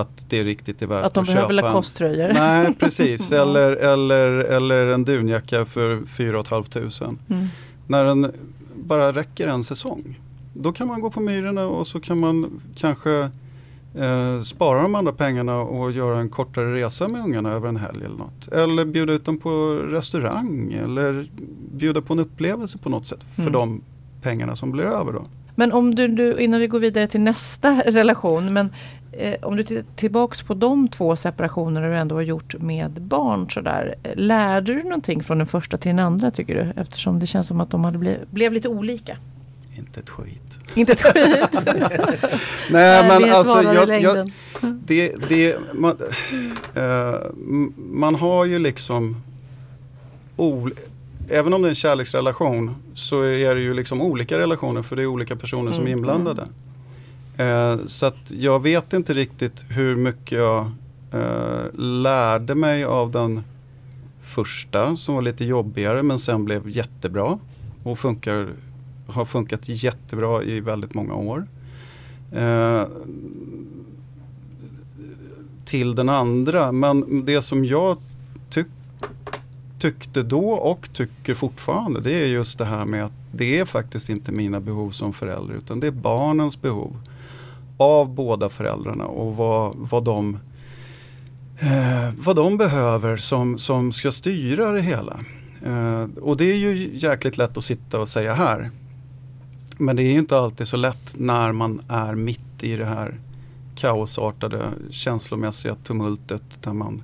[SPEAKER 5] att det riktigt är värt
[SPEAKER 2] Att de
[SPEAKER 5] att
[SPEAKER 2] behöver
[SPEAKER 5] köpa en-
[SPEAKER 2] lacoste-tröjor.
[SPEAKER 5] Nej precis, eller, eller, eller en dunjacka för 4 500.
[SPEAKER 2] Mm.
[SPEAKER 5] När den bara räcker en säsong. Då kan man gå på Myrorna och så kan man kanske eh, spara de andra pengarna och göra en kortare resa med ungarna över en helg eller något. Eller bjuda ut dem på restaurang eller bjuda på en upplevelse på något sätt för
[SPEAKER 2] Mm.
[SPEAKER 5] de pengarna som blir över då.
[SPEAKER 2] Men om du, du, innan vi går vidare till nästa relation, men eh, om du tittar tillbaks på de två separationer du ändå har gjort med barn sådär. eh, Lärde du någonting från den första till den andra tycker du? Eftersom det känns som att de hade ble, blev lite olika.
[SPEAKER 5] Inte ett skit.
[SPEAKER 2] Inte ett skit.
[SPEAKER 5] Nej men alltså jag, jag, det, det, man, eh, man har ju liksom ol, Även om det är en kärleksrelation så är det ju liksom olika relationer för det är olika personer som är
[SPEAKER 2] Mm.
[SPEAKER 5] Eh, så att jag vet inte riktigt hur mycket jag eh, lärde mig av den första som var lite jobbigare men sen blev jättebra och funkar, har funkat jättebra i väldigt många år. Eh, till den andra. Men det som jag tyck, tyckte då och tycker fortfarande det är just det här med att det är faktiskt inte mina behov som förälder utan det är barnens behov av båda föräldrarna och vad, vad, de, eh, vad de behöver som, som ska styra det hela. Eh, och det är ju jäkligt lätt att sitta och säga här. Men det är inte alltid så lätt när man är mitt i det här kaosartade känslomässiga tumultet där man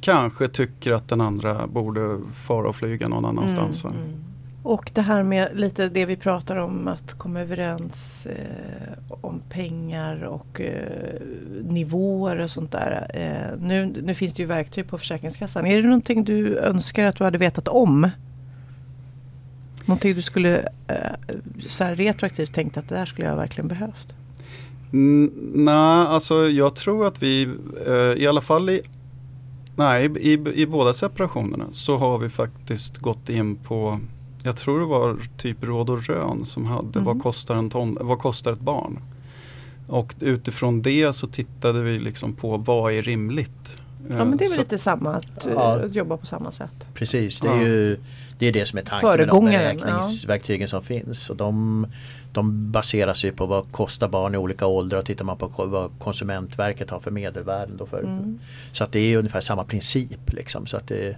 [SPEAKER 5] kanske tycker att den andra borde fara och flyga någon annanstans. va?
[SPEAKER 2] Mm. Och det här med lite det vi pratar om att komma överens eh, om pengar och eh, nivåer och sånt där. Eh, nu, nu finns det ju verktyg på Försäkringskassan. Är det någonting du önskar att du hade vetat om? Någonting du skulle eh, så här retroaktivt tänkt att det där skulle jag verkligen behövt?
[SPEAKER 5] Mm, nej, alltså jag tror att vi eh, i alla fall i, nej, i, i, i båda separationerna så har vi faktiskt gått in på jag tror det var typ Råd och Rön som hade
[SPEAKER 2] Mhm.
[SPEAKER 5] vad, kostar en ton, vad kostar ett barn? Och utifrån det så tittade vi liksom på vad är rimligt?
[SPEAKER 2] Ja men det är väl
[SPEAKER 5] Så-
[SPEAKER 2] lite samma att, eh,
[SPEAKER 3] Ja.
[SPEAKER 2] att jobba på samma sätt.
[SPEAKER 3] Precis, det är
[SPEAKER 5] Ja.
[SPEAKER 3] ju det, är det som är tanken med de beräkningsverktygen som finns. Och de, de baseras ju på vad kostar barn i olika åldrar och tittar man på vad Konsumentverket har för medelvärden. Då för,
[SPEAKER 2] Mm.
[SPEAKER 3] Så att det är ungefär samma princip. Liksom, så att det,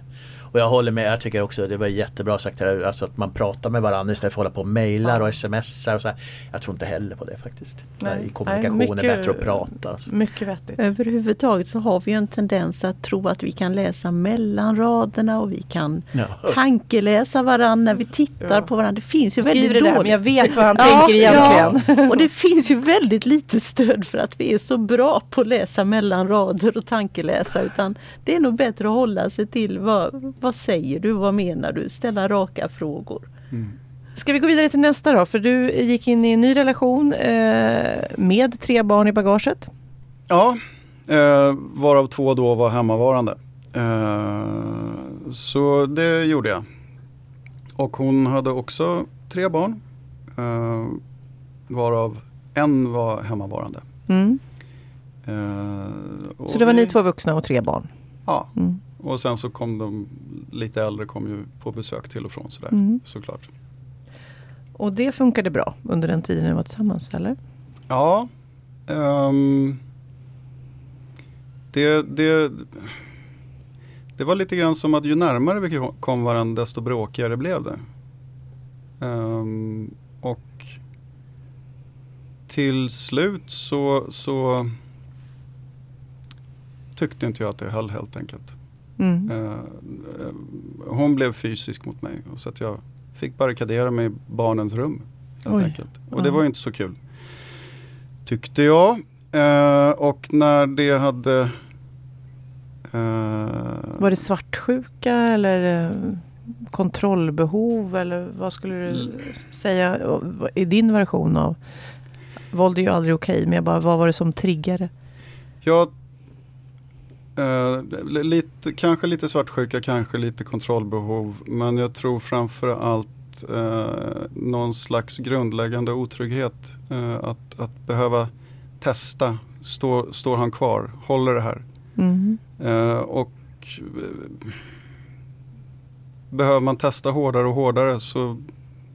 [SPEAKER 3] och jag håller med, jag tycker också det var jättebra sagt här, alltså att man pratar med varandra istället för att hålla på och mejlar och smsar. Och så här. Jag tror inte heller på det faktiskt.
[SPEAKER 2] Nej.
[SPEAKER 3] I kommunikation
[SPEAKER 2] Nej,
[SPEAKER 3] är
[SPEAKER 2] mycket-
[SPEAKER 3] bättre att prata. Alltså.
[SPEAKER 2] Mycket vettigt.
[SPEAKER 4] Överhuvudtaget så har vi en tendens att tro att vi kan läsa mellan raderna och vi kan
[SPEAKER 3] Ja.
[SPEAKER 4] tankeläsa varandra när vi tittar
[SPEAKER 2] Ja.
[SPEAKER 4] på varandra. Det finns ju
[SPEAKER 2] Skriver det
[SPEAKER 4] väldigt
[SPEAKER 2] där men
[SPEAKER 4] dåligt.
[SPEAKER 2] jag vet vad han
[SPEAKER 4] Ja,
[SPEAKER 2] tänker egentligen.
[SPEAKER 4] Ja, och det finns ju väldigt lite stöd för att vi är så bra på att läsa mellan rader och tankeläsa. Utan det är nog bättre att hålla sig till vad, vad säger du, vad menar du, ställa raka frågor.
[SPEAKER 2] Ska vi gå vidare till nästa då? För du gick in i en ny relation eh, med tre barn i bagaget.
[SPEAKER 5] Ja, eh, varav två då var hemmavarande. Eh, så det gjorde jag. Och hon hade också tre barn. Eh, varav en var hemmavarande.
[SPEAKER 2] Mm.
[SPEAKER 5] Eh,
[SPEAKER 2] Så det var
[SPEAKER 5] vi-
[SPEAKER 2] ni två vuxna och tre barn.
[SPEAKER 5] Ja,
[SPEAKER 2] Mm.
[SPEAKER 5] Och sen så kom de lite äldre kom ju på besök till och från sådär
[SPEAKER 2] Mm.
[SPEAKER 5] såklart.
[SPEAKER 2] Och det funkade bra under den tiden ni var tillsammans eller?
[SPEAKER 5] Ja. ehm, det, det, det var lite grann som att ju närmare vi kom varandra desto bråkigare blev det. Ehm, och till slut så, så tyckte inte jag att det höll helt enkelt.
[SPEAKER 2] Mm.
[SPEAKER 5] Eh, eh, hon blev fysisk mot mig så att jag fick barrikadera mig i barnens rum. Helt enkelt. Och det var ju inte så kul. Tyckte jag. Eh, och när det hade...
[SPEAKER 2] Var det svartsjuka eller eh, kontrollbehov eller vad skulle du
[SPEAKER 5] L-
[SPEAKER 2] säga i din version av Våld är ju aldrig okej men jag bara, vad var det som triggade?
[SPEAKER 5] Jag, eh, lite, kanske lite svartsjuka, kanske lite kontrollbehov. Men jag tror framför allt eh, någon slags grundläggande otrygghet. Eh, att, att behöva testa. Står, står han kvar? Håller det här?
[SPEAKER 2] Mm.
[SPEAKER 5] Och eh, behöver man testa hårdare och hårdare så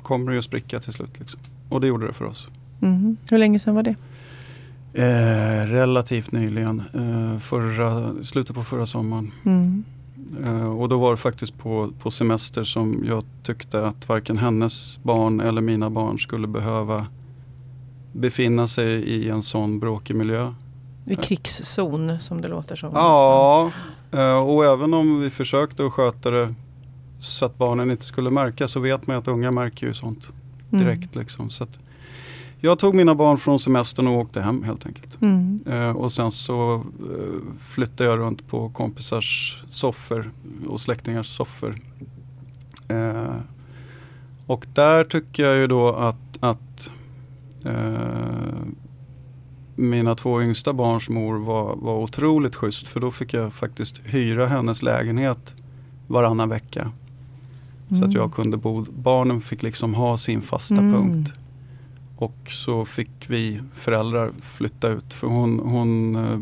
[SPEAKER 5] kommer det ju att spricka till slut. Liksom. Och det gjorde det för oss.
[SPEAKER 2] Mm. Hur länge sedan var det?
[SPEAKER 5] Eh, relativt nyligen, eh, förra, slutet på förra sommaren.
[SPEAKER 2] Mm.
[SPEAKER 5] Eh, och då var det faktiskt på, på semester som jag tyckte att varken hennes barn eller mina barn skulle behöva befinna sig i en sån bråkig miljö.
[SPEAKER 2] I krigszon som det låter som.
[SPEAKER 5] Ja, eh, och även om vi försökte att sköta det så att barnen inte skulle märka så vet man att unga märker ju sånt. direkt. Liksom. Så att jag tog mina barn från semestern och åkte hem helt enkelt.
[SPEAKER 2] Mm.
[SPEAKER 5] Eh, och sen så eh, flyttade jag runt på kompisars soffor och släktingars soffor. Eh, och där tycker jag ju då att, att eh, mina två yngsta barns mor var, var otroligt schysst för då fick jag faktiskt hyra hennes lägenhet varannan vecka. Så att
[SPEAKER 2] Mm.
[SPEAKER 5] jag kunde bo, barnen fick liksom ha sin fasta
[SPEAKER 2] Mm.
[SPEAKER 5] punkt. Och så fick vi föräldrar flytta ut för hon, hon eh,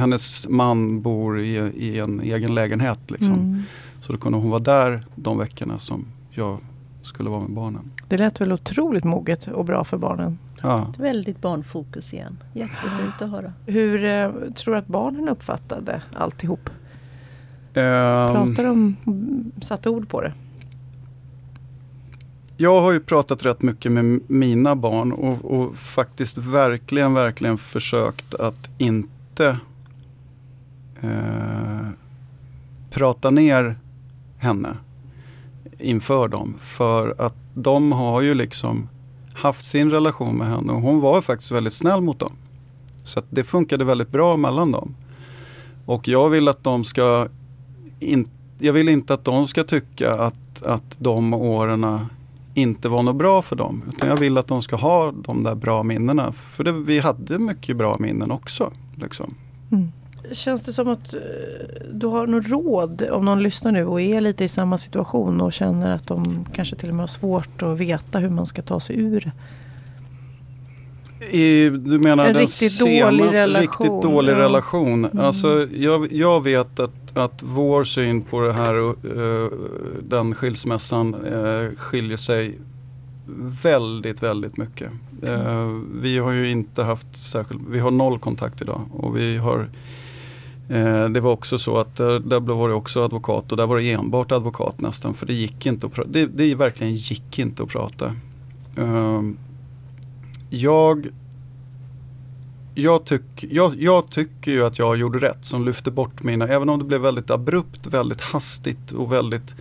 [SPEAKER 5] hennes man bor i, i en egen lägenhet. Liksom.
[SPEAKER 2] Mm.
[SPEAKER 5] Så då kunde hon vara där de veckorna som jag skulle vara med barnen.
[SPEAKER 2] Det lät väl otroligt moget och bra för barnen.
[SPEAKER 5] Ja.
[SPEAKER 4] Väldigt barnfokus igen. Jättefint att höra.
[SPEAKER 2] Hur eh, tror du att barnen uppfattade alltihop?
[SPEAKER 5] Ehm,
[SPEAKER 2] Pratar de, satte ord på det?
[SPEAKER 5] Jag har ju pratat rätt mycket med mina barn och, och faktiskt verkligen, verkligen försökt att inte eh, prata ner henne inför dem. För att de har ju liksom haft sin relation med henne och hon var faktiskt väldigt snäll mot dem. Så att det funkade väldigt bra mellan dem. Och jag vill att de ska in, jag vill inte att de ska tycka att, att de åren inte var något bra för dem. Utan jag vill att de ska ha de där bra minnena. För det, vi hade mycket bra minnen också. Liksom.
[SPEAKER 2] Känns det som att eh, du har något råd om någon lyssnar nu och är lite i samma situation och känner att de kanske till och med har svårt att veta hur man ska ta sig ur?
[SPEAKER 5] I, du menar
[SPEAKER 2] En
[SPEAKER 5] den
[SPEAKER 2] riktigt
[SPEAKER 5] senaste,
[SPEAKER 2] dålig relation,
[SPEAKER 5] riktigt dålig relation.
[SPEAKER 2] Mm.
[SPEAKER 5] Alltså, jag, jag vet att, att vår syn på det här, eh, den skilsmässan eh, skiljer sig väldigt, väldigt mycket. Eh, vi har ju inte haft särskilt, vi har noll kontakt idag och vi har eh, det var också så att där, där var det också advokat och där var det enbart advokat nästan för det gick inte att prata. Det, det verkligen gick inte att prata. Jag, jag, tyck, jag, jag tycker ju att jag gjorde rätt som lyfte bort mina, även om det blev väldigt abrupt, väldigt hastigt och väldigt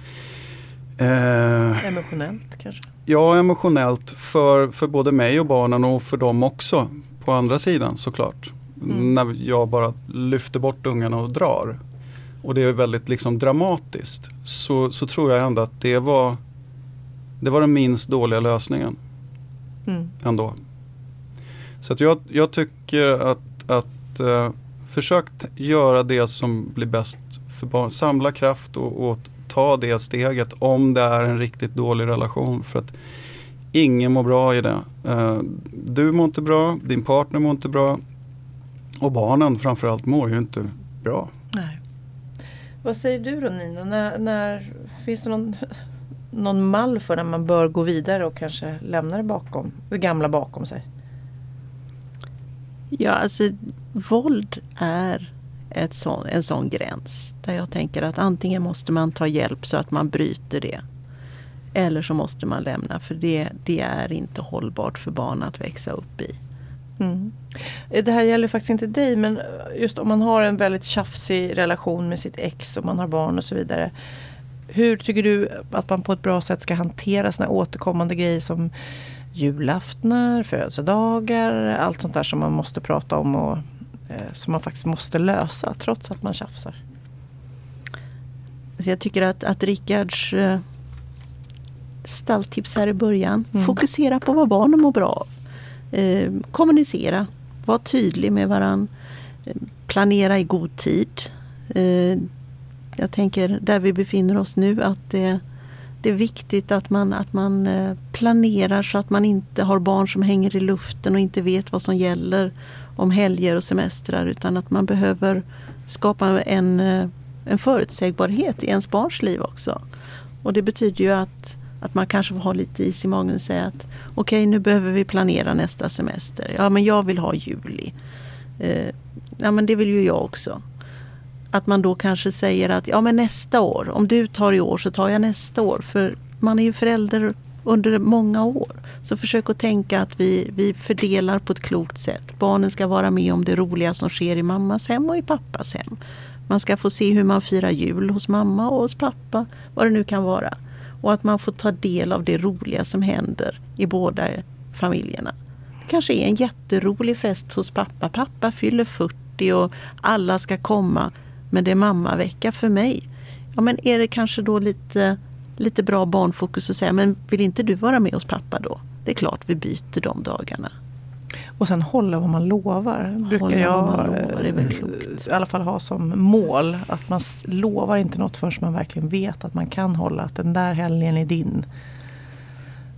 [SPEAKER 5] eh,
[SPEAKER 2] Emotionellt kanske?
[SPEAKER 5] Ja, emotionellt för, för både mig och barnen och för dem också. På andra sidan såklart.
[SPEAKER 2] Mm.
[SPEAKER 5] När jag bara lyfter bort ungarna och drar. Och det är väldigt liksom dramatiskt. Så, så tror jag ändå att det var, det var den minst dåliga lösningen
[SPEAKER 2] Mm.
[SPEAKER 5] ändå. Så att jag, jag tycker att, att eh, försök göra det som blir bäst för barn. Samla kraft och, och ta det steget om det är en riktigt dålig relation. För att ingen mår bra i det. Eh, du mår inte bra, din partner mår inte bra. Och barnen framförallt mår ju inte bra.
[SPEAKER 2] Nej. Vad säger du då Nina? När, när, finns det någon, någon mall för när man bör gå vidare och kanske lämna det, bakom, det gamla bakom sig?
[SPEAKER 4] Ja, alltså våld är ett sån, en sån gräns där jag tänker att antingen måste man ta hjälp så att man bryter det. Eller så måste man lämna för det, det är inte hållbart för barn att växa upp i.
[SPEAKER 2] Mm. Det här gäller faktiskt inte dig men just om man har en väldigt tjafsig relation med sitt ex och man har barn och så vidare. Hur tycker du att man på ett bra sätt ska hantera såna återkommande grejer som julaftnar, födelsedagar, allt sånt där som man måste prata om och eh, som man faktiskt måste lösa trots att man tjafsar?
[SPEAKER 4] Så jag tycker att, att Rickards eh, stalltips här i början.
[SPEAKER 2] Mm.
[SPEAKER 4] Fokusera på vad barnen mår bra av. Eh, kommunicera. Var tydlig med varann. Eh, planera i god tid. Eh, jag tänker där vi befinner oss nu att det, det är viktigt att man, att man eh, planerar så att man inte har barn som hänger i luften och inte vet vad som gäller om helger och semestrar utan att man behöver skapa en, eh, en förutsägbarhet i ens barns liv också. Och det betyder ju att, att man kanske får ha lite is i magen och säga att okej nu behöver vi planera nästa semester. Ja men jag vill ha juli. Eh, ja men det vill ju jag också. Att man då kanske säger att ja men nästa år, om du tar i år så tar jag nästa år. För man är ju förälder under många år. Så försök att tänka att vi, vi fördelar på ett klokt sätt. Barnen ska vara med om det roliga som sker i mammas hem och i pappas hem. Man ska få se hur man firar jul hos mamma och hos pappa, vad det nu kan vara. Och att man får ta del av det roliga som händer i båda familjerna. Det kanske är en jätterolig fest hos pappa. Pappa fyller 40 och alla ska komma. Men det är mammavecka för mig. Ja men är det kanske då lite, lite bra barnfokus att säga men vill inte du vara med hos pappa då? Det är klart vi byter de dagarna.
[SPEAKER 2] Och sen hålla vad man lovar. brukar
[SPEAKER 4] Hålla
[SPEAKER 2] jag
[SPEAKER 4] vad man lovar, det är väl
[SPEAKER 2] eh,
[SPEAKER 4] klokt.
[SPEAKER 2] i alla fall ha som mål. Att man lovar inte något förrän man verkligen vet att man kan hålla. Att den där helgen är din.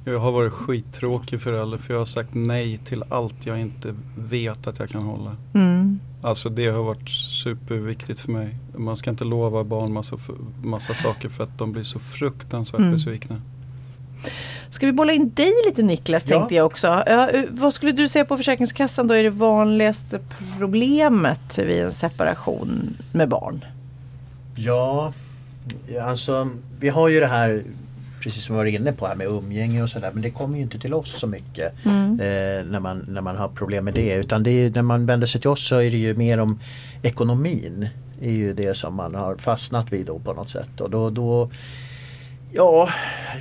[SPEAKER 5] Jag har varit skittråkig förälder för jag har sagt nej till allt jag inte vet att jag kan hålla.
[SPEAKER 2] Mm.
[SPEAKER 5] Alltså det har varit superviktigt för mig. Man ska inte lova barn massa, massa saker för att de blir så fruktansvärt
[SPEAKER 2] Mm.
[SPEAKER 5] besvikna.
[SPEAKER 2] Ska vi bolla in dig lite Niklas
[SPEAKER 3] Ja.
[SPEAKER 2] tänkte jag också. Ja, eh, vad skulle du säga på Försäkringskassan då är det vanligaste problemet vid en separation med barn?
[SPEAKER 3] Ja, alltså vi har ju det här precis som vi var inne på här med umgänge och sådär men det kommer ju inte till oss så mycket eh, när, man, när man har problem med det. Utan det är, när man vänder sig till oss så är det ju mer om ekonomin är ju det som man har fastnat vid då på något sätt. Och då, då Ja,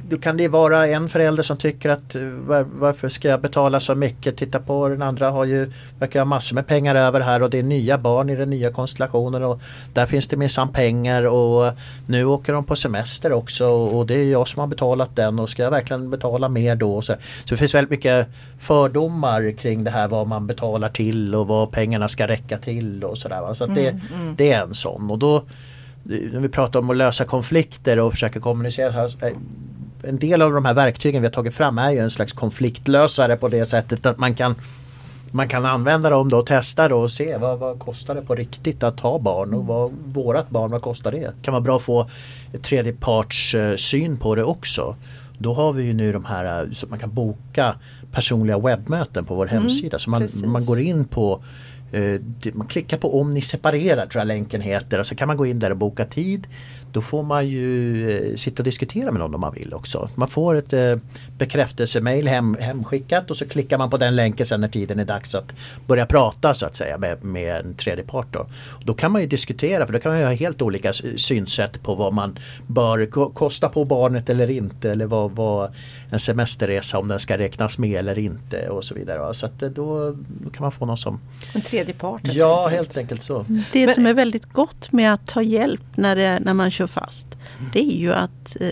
[SPEAKER 3] då kan det vara en förälder som tycker att eh, var, varför ska jag betala så mycket? Titta på den andra har ju, verkar ha massor med pengar över här och det är nya barn i den nya konstellationen och där finns det minsann pengar och nu åker de på semester också och det är jag som har betalat den och ska jag verkligen betala mer då? Så, så det finns väldigt mycket fördomar kring det här vad man betalar till och vad pengarna ska räcka till och sådär. Så att det, det är en sån och då när vi pratar om att lösa konflikter och försöka kommunicera eh, en del av de här verktygen vi har tagit fram är ju en slags konfliktlösare på det sättet att man kan man kan använda dem då och testa då och se vad, vad kostar det på riktigt att ha barn och vad vårat barn, vad kostar det? Det kan vara bra att få tredjeparts eh, syn på det också. Då har vi ju nu de här eh, så att man kan boka personliga webbmöten på vår hemsida. Så man,
[SPEAKER 2] precis.
[SPEAKER 3] man går in på Eh, man klickar på om ni separerar tror jag länken heter och så kan man gå in där och boka tid. Då får man ju eh, sitta och diskutera med någon om man vill också. Man får ett eh, bekräftelsemail hem, hemskickat och så klickar man på den länken sen när tiden är dags att börja prata så att säga med, med en tredje part. Då. då kan man ju diskutera för då kan man ju ha helt olika synsätt på vad man bör kosta på barnet eller inte eller vad, vad en semesterresa om den ska räknas med eller inte och så vidare. Så att eh, då, då kan man få någon som
[SPEAKER 2] En tredje part
[SPEAKER 3] Ja,
[SPEAKER 2] enkelt.
[SPEAKER 3] helt enkelt så.
[SPEAKER 4] Det
[SPEAKER 2] Men-
[SPEAKER 4] som är väldigt gott med att ta hjälp när, det, när man kör fast det är ju att, eh,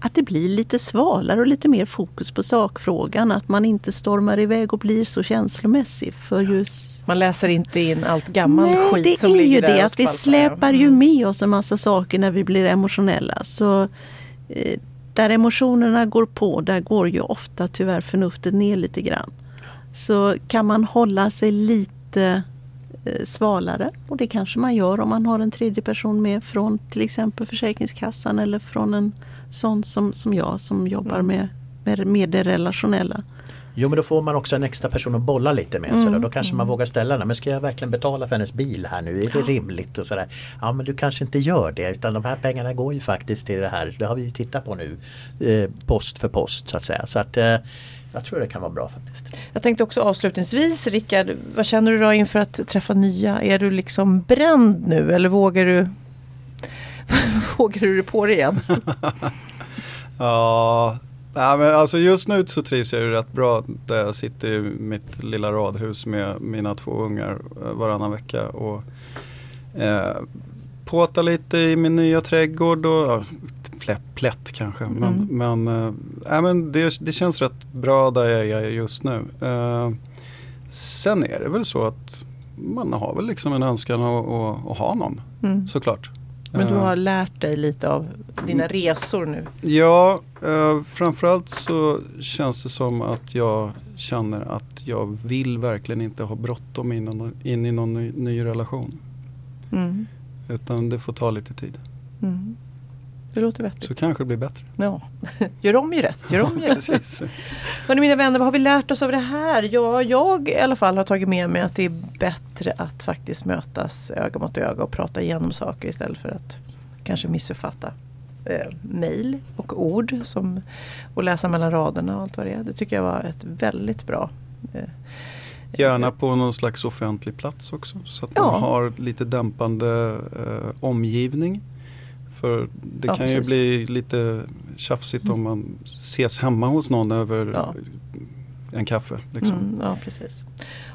[SPEAKER 4] att det blir lite svalare och lite mer fokus på sakfrågan. Att man inte stormar iväg och blir så känslomässig. För just
[SPEAKER 2] Man läser inte in allt gammal
[SPEAKER 4] Nej,
[SPEAKER 2] skit
[SPEAKER 4] det
[SPEAKER 2] som
[SPEAKER 4] är
[SPEAKER 2] ligger
[SPEAKER 4] ju
[SPEAKER 2] där
[SPEAKER 4] det
[SPEAKER 2] och
[SPEAKER 4] att vi
[SPEAKER 2] skvalpar, ja.
[SPEAKER 4] släpar ju med oss en massa saker när vi blir emotionella. Så eh, där emotionerna går på, där går ju ofta tyvärr förnuftet ner lite grann. Så kan man hålla sig lite eh, svalare och det kanske man gör om man har en tredje person med från till exempel Försäkringskassan eller från en sån som, som jag som jobbar med, med, med det relationella.
[SPEAKER 3] Jo men då får man också en extra person att bolla lite med.
[SPEAKER 4] Mm,
[SPEAKER 3] Så då, då kanske man vågar ställa den. Men ska jag verkligen betala för hennes bil här nu? Är det rimligt? Och sådär. Ja men du kanske inte gör det. Utan de här pengarna går ju faktiskt till det här. Det har vi ju tittat på nu. Eh, post för post så att säga. Så att eh, jag tror det kan vara bra faktiskt.
[SPEAKER 2] Jag tänkte också avslutningsvis Rickard, vad känner du då inför att träffa nya? Är du liksom bränd nu eller vågar du Vågar du dig på det igen?
[SPEAKER 5] Ja, nej, men alltså just nu så trivs jag ju rätt bra där jag sitter i mitt lilla radhus med mina två ungar eh, varannan vecka. Och, eh, påta lite i min nya trädgård och ja, plätt, plätt kanske. Men,
[SPEAKER 2] Mm.
[SPEAKER 5] men, nej, men det, det känns rätt bra där jag är just nu. Eh, sen är det väl så att man har väl liksom en önskan att, att, att ha någon
[SPEAKER 2] Mm.
[SPEAKER 5] såklart.
[SPEAKER 2] Men du
[SPEAKER 5] Eh,
[SPEAKER 2] har lärt dig lite av dina resor nu?
[SPEAKER 5] Ja, eh, framförallt så känns det som att jag känner att jag vill verkligen inte ha bråttom in, in i någon ny, ny relation.
[SPEAKER 2] Mm.
[SPEAKER 5] Utan det får ta lite tid.
[SPEAKER 2] Mm. Det låter vettigt.
[SPEAKER 5] Så kanske det blir bättre.
[SPEAKER 2] Ja. Gör om ju rätt. Gör om ju rätt. Hörrni mina vänner, vad har vi lärt oss av det här? Ja, jag i alla fall har tagit med mig att det är bättre att faktiskt mötas öga mot öga och prata igenom saker istället för att kanske missuppfatta eh, mejl och ord som, och läsa mellan raderna och allt vad det är. Det tycker jag var ett väldigt bra eh,
[SPEAKER 5] Gärna på någon slags offentlig plats också. Så att
[SPEAKER 2] Ja.
[SPEAKER 5] man har lite dämpande eh, omgivning. För det
[SPEAKER 2] Ja,
[SPEAKER 5] kan ju
[SPEAKER 2] precis.
[SPEAKER 5] bli lite tjafsigt om man ses hemma hos någon över
[SPEAKER 2] Ja.
[SPEAKER 5] en kaffe. Liksom.
[SPEAKER 2] Mm, ja, precis.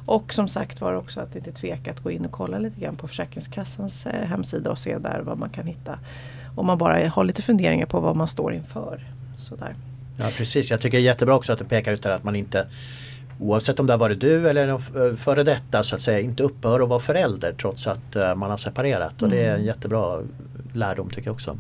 [SPEAKER 2] Och som sagt var också att inte tveka att gå in och kolla lite grann på Försäkringskassans eh, hemsida och se där vad man kan hitta. Om man bara har lite funderingar på vad man står inför. Sådär.
[SPEAKER 3] Ja precis, jag tycker det är jättebra också att det pekar ut där att man inte Oavsett om det har varit du eller en f- före detta så att säga inte upphör att vara förälder trots att eh, man har separerat. Och det är en jättebra lärdom tycker jag också.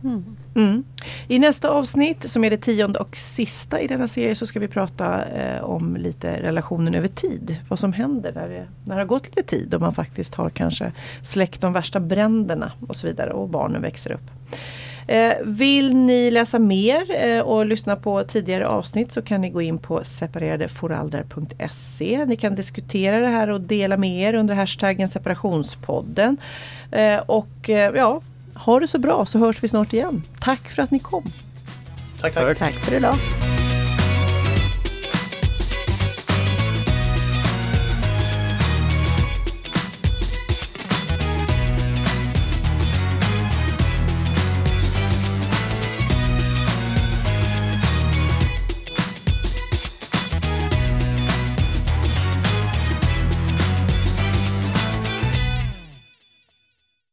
[SPEAKER 2] Mm. I nästa avsnitt som är det tionde och sista i denna serie så ska vi prata eh, om lite relationen över tid. Vad som händer när det, när det har gått lite tid och man faktiskt har kanske släckt de värsta bränderna och så vidare och barnen växer upp. Eh, vill ni läsa mer eh, och lyssna på tidigare avsnitt så kan ni gå in på separadeforaldrar.se. Ni kan diskutera det här och dela med er under hashtaggen separationspodden. Eh, och ja, ha det så bra så hörs vi snart igen. Tack för att ni kom.
[SPEAKER 3] Tack, tack.
[SPEAKER 5] Tack.
[SPEAKER 2] Tack för idag.